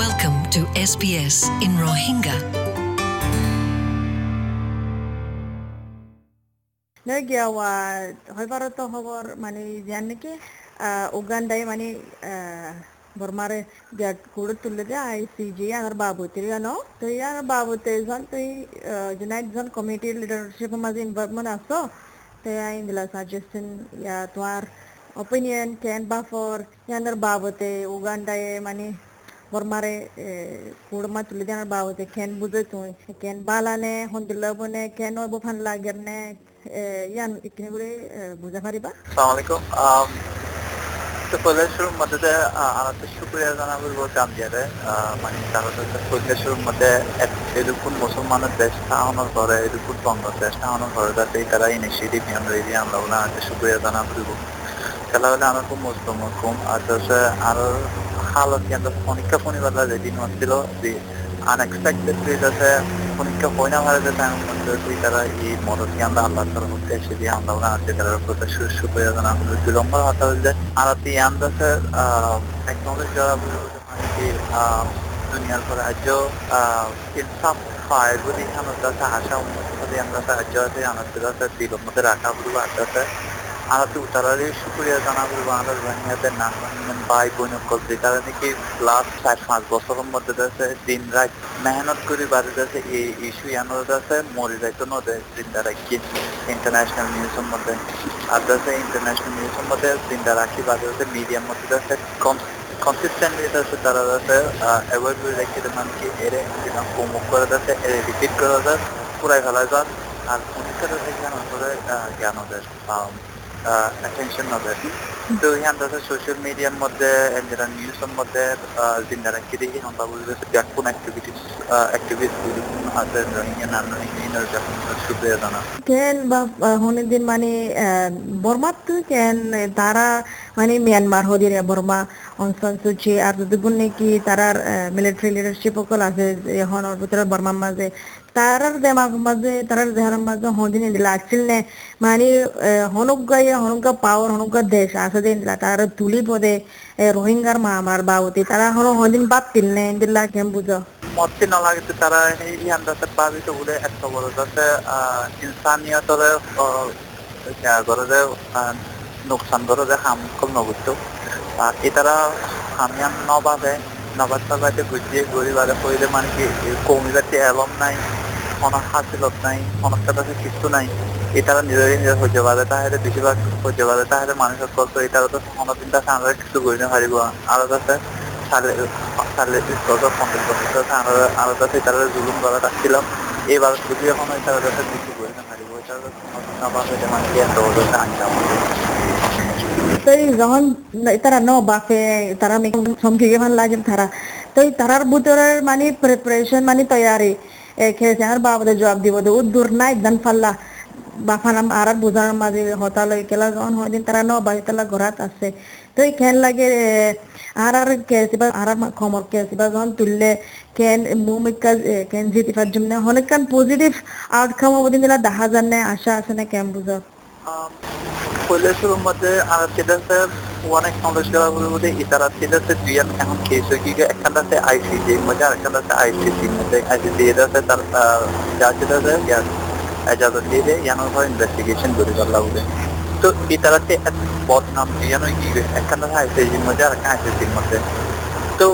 Welcome to SBS in Rohingya. Nergia wa hoibaro to hobor mani janne ke Uganda mani Bormare gat kudu tulle de ICG agar babu tiri ano to ya babu tiri zon to United Zone Committee leadership mazin Burma aso. to indla suggestion ya tuar opinion can buffer yander babu te Uganda mani gormare কুড়মা তুলে দেওয়ার বাবদে কেন ken তুই কেন ken হন্ডিল বনে কেন ken obo নে lagerne yan ikne gure buza pariba assalamu শুরুর মধ্যে আমাদের শুক্রিয়া জানাব বলতে আমাদের মানে কৈলাস শুরুর মধ্যে এরকম মুসলমানের দেশ এরকম বঙ্গ দেশ যাতে তারা ইনিশিয়েটিভ রয়েছে আমরা ওনার জানাব খেলা হলে আমার খুব মুসলমান কম আর আরও হালত কিন্তু পরীক্ষা শনিবার যেদিন হচ্ছিল যে আনএক্সপেক্টেডলি যাতে পরীক্ষা হয় না ভালো যাতে আমি মনে করি তারা এই মদত আমরা আল্লাহ তার মধ্যে এসে দিয়ে আমরা ওরা আছে তারা প্রতি সুপ্রিয় জানা হলো বিলম্ব হতে হলে আর তি আন্দাজে টেকনোলজি যারা কি দুনিয়ার পর রাজ্য ইনসাফ পায় যদি আমরা যাতে আশা যদি আমরা সাহায্য আছে আমাদের বিলম্বতে রাখা বলব আস্তে আনাতে উতারারে শুক্রিয়া জানাব বাংলার বাহিনীতে নাম ভাই বোন করছে তারা নাকি লাস্ট চার, পাঁচ বছরের মধ্যে আছে দিন রাত মেহনত করে বাড়ি আছে এই ইস্যু। আনার আছে মরে যাইতো নদে চিন্তা রাখি। ইন্টারন্যাশনাল নিউজের মধ্যে আর আছে ইন্টারন্যাশনাল নিউজের মধ্যে চিন্তা রাখি বাড়ি আছে মিডিয়ার মধ্যে আছে কম কনসিস্টেন্টলি আছে তারা আছে অ্যাভয়েড করে রাখি মানে কি এরে প্রমুখ করে যাচ্ছে এরে রিপিট করা যায় পুরাই ফেলা যায়। আর পরীক্ষাটা থেকে করে জ্ঞান ওদের attention হবে তো ihan tässä social median মধ্যে এন্ড নিউজের মধ্যে জিন্দারা কি দেখি? আমরা বলতে ব্যাকুন অ্যাক্টিভিটিস অ্যাক্টিভিস্ট আছে? রোহিঙ্গা নাম রোহিঙ্গা যখন জানা কেন বা হনে দিন মানে বর্মাত কেন? তারা মানে মিয়ানমার হদির বর্মা অনসন সুচি, আর যদি দুগুণ নাকি তারার মিলিটারি লিডারশিপ সকল আছে এখন ভিতরে বর্মার মাঝে তারার দেমাগ মাঝে তারার দেহার মাঝে হদিন দিলা আছিল নে মানে হনুকা হনুকা পাওয়ার হনুকা দেশ আছে দিন দিলা তারা তুলি পদে রোহিঙ্গার মা আমার বাবতি তারা হন হদিন বাদ তিল নে দিলা কেম বুঝো মতে না লাগে তারা এই আন্দাজে পাবি তো বলে এত বড় যাতে ইনসানিয়তরে গরজে নোকসান গরজে হাম কম নগত্য এতারা হামিয়ান নবাবে গরিবারে কইলে মানে কি কমি যাতে এলম নাই অনেক হাসিলত নাই অনেক কাছে কিছু নাই এটারা নিজেরই নিজের হইতে পারে। তাহলে বেশিরভাগ হইতে পারে। তাহলে মানুষের কষ্ট এটারও তো কোনোদিনটা আমরা কিছু করি না পারিব আরও কাছে এবার যদি এখন তারা কাছে কিছু করি না পারিব এটার কোনোদিন আবার হইলে মানে আনতাম তই যখন তারা ন বাফে তারা সমকিগে ভালো লাগে তারা তই তারার ভিতরের মানে প্রিপারেশন মানে তৈয়ারি খেয়েছে আর বাবাদের জবাব দিব দে উদ্দুর নাই দান ফাল্লা। বাফানাম আর বুঝানোর মাঝে হতালয় কেলা যখন হয় দিন তারা ন বাড়ি তালা ঘরাত আছে। তো খেল লাগে আর আর কেসিবা আর খমর কেসিবা যখন তুললে কেন মুমিকা কেন জিতি পার জন্য অনেক পজিটিভ আউটকাম অবদিন দিলা দেখা জানে, আশা আছে না কেম বুঝো মধ্যে আর সেটাতে অনেক বলে বলে ইতারা সেটাতে দুই এখন কেস কি একখান আছে আইসিজি মধ্যে আর একখান আছে আইসিসি মধ্যে আইসিসি এটা আছে তার যা সেটা আছে এজাজত দিয়ে ইয়ানোর পর ইনভেস্টিগেশন করে পারলা বলে। তো ইতারাতে বদনাম, ইয়ানো কি একখান আছে আইসিজির মধ্যে আর একটা আইসিসির মধ্যে। তো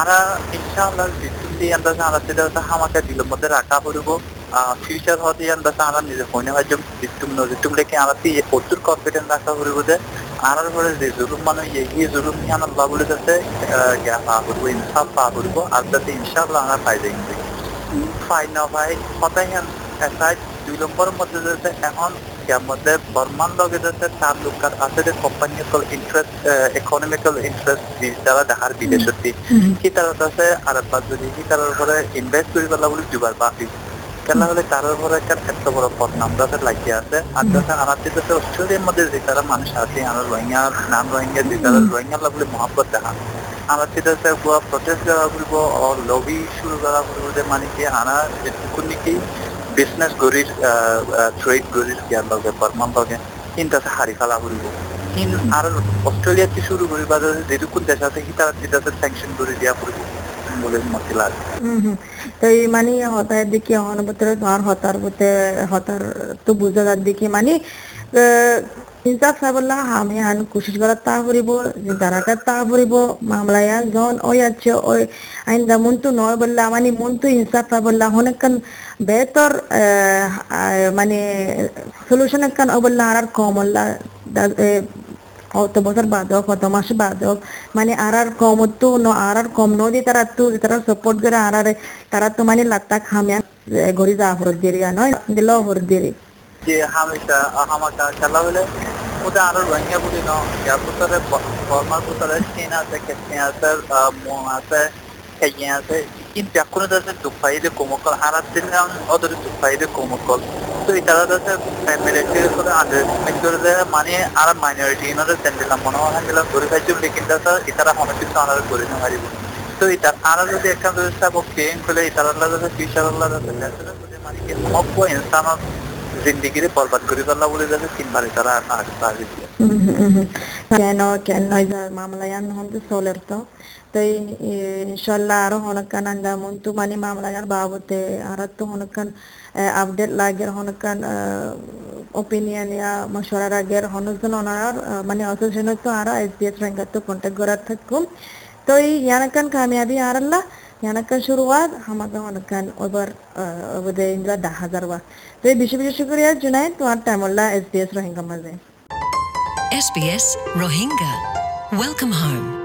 আরা, ইনশাআল্লাহ আরা সেটা আমাকে দিলের মধ্যে রাখা পড়ব। ফিউচার হতে আন্দাজ আরা নিজে ফোনে হয় যে দিতুম নজিতুম লেখে আরা তি প্রচুর কনফিডেন্স রাখা পড়ব যে আনার পরে যে জুলুম মানে এই জুলুম নিয়ে আনার বাবুলে যাতে জ্ঞান পা করব ইনসাফ পা করব আর যাতে ইনশাআল্লাহ আনার ফায়দা কিনবে ফাই না ভাই হতাই এসাইড দুই নম্বরের মধ্যে যাতে এখন মধ্যে বর্মান লগে যাতে তার লোকার আছে যে কোম্পানি ইন্টারেস্ট ইকোনমিক্যাল ইন্টারেস্ট যারা দেখার বিদেশত সি তারা আছে আর একবার যদি সি তার উপরে ইনভেস্ট করি পেলা বলে দুবার বাকি কেন হলে তার উপরে একটা এত বড় বদনাম যাতে লাগিয়ে আছে? আর যাতে আমার যাতে অস্ট্রেলিয়ার মধ্যে যে তারা মানুষ আছে আমার রোহিঙ্গা নাম রোহিঙ্গা যে তারা রোহিঙ্গা বলে মহাব্বত দেখা আমার যেটা পুরো প্রটেস্ট করা বলব লবি শুরু করা বলব যে মানে কি আনা যেটুকুন নাকি বিজনেস গরির ট্রেড গরির জ্ঞান লগে বর্মান লগে কিন্তু আছে হারি ফেলা কিন্তু আর অস্ট্রেলিয়াতে শুরু করি বা যেটুকুন দেশ আছে সি তারা যেটা স্যাংশন করে দিয়া পড়ব বলে মতে লাগে হুম হুম। তো এই মানে হতার দিকে অনুভূতির ধর হতার বুতে হতার তো বুঝার দিকে মানে ইনসাফ সাবল্লাহ আমি আন কোশিশ করার তা করিব দারাকার তা করিব মামলায়া জন ওই আছে ওই আইন দা মন তো নয় বললা মানে মন তো ইনসাফ সাবল্লাহ অনেকক্ষণ বেতর মানে সলিউশন একখান অবল্লা আর কম আল্লাহ কত বছর বাদ হোক কত মাস বাদ হোক মানে আর আর কম তো আর আর কম নদী তারা তো তারা সাপোর্ট করে আর আর তারা তো মানে লাত্তা খামিয়া গড়ি যা হর দেরি নয়, দিল হর দেরি যে হামেশা হামাকা খেলা হলে ওটা আরও রঙিয়া বলি ন, ইয়ার ভিতরে বর্মার ভিতরে সিন আছে কেসিন আছে মন আছে খেয়ে আছে, কিন্তু এখন আছে দুপাইলে কোমকল, হারাত দিলাম ওদের দুপাইলে কোমকল। তো এটারা আছে মিলিটারি করে দেয় মানে আর মাইনরিটি ইনারে সেন্ড দিলাম মনে হয় গেল ঘুরে খাইছে এটারা অনেক কিছু আনার করে না পারিব তো এটা আর যদি একটা ব্যবস্থা ক্লেম করে এটার আল্লাহ ফিউচার আল্লাহ মানে কি সব ইনসানত জিন্দিগিরে বরবাদ করে ফেললা বলে যাচ্ছে তিনবারে তারা কেন কেন? সোলের তো। আরও হনকান মানে মামলায়ার বাবতে আর তো হনকান আপডেট লাগের হনকান ওপিনিয়ন ইয়া মশওয়ারা হনজন ওনার মানে অসোসিয়েশন তো আর এসবিএস করার থাকুম। তো ইয়ানকান কামিয়াবি আরল্লা ইয়ানকান শুরুয়াত আমাদের হনকান ওবার ওদের ইন্দ্রা দা হাজার বার তো এই বেশি বেশি শুক্রিয়া জুনাই তোমার টাইমল্লা এসবিএস রোহিঙ্গা মাঝে SBS Rohingya. Welcome home.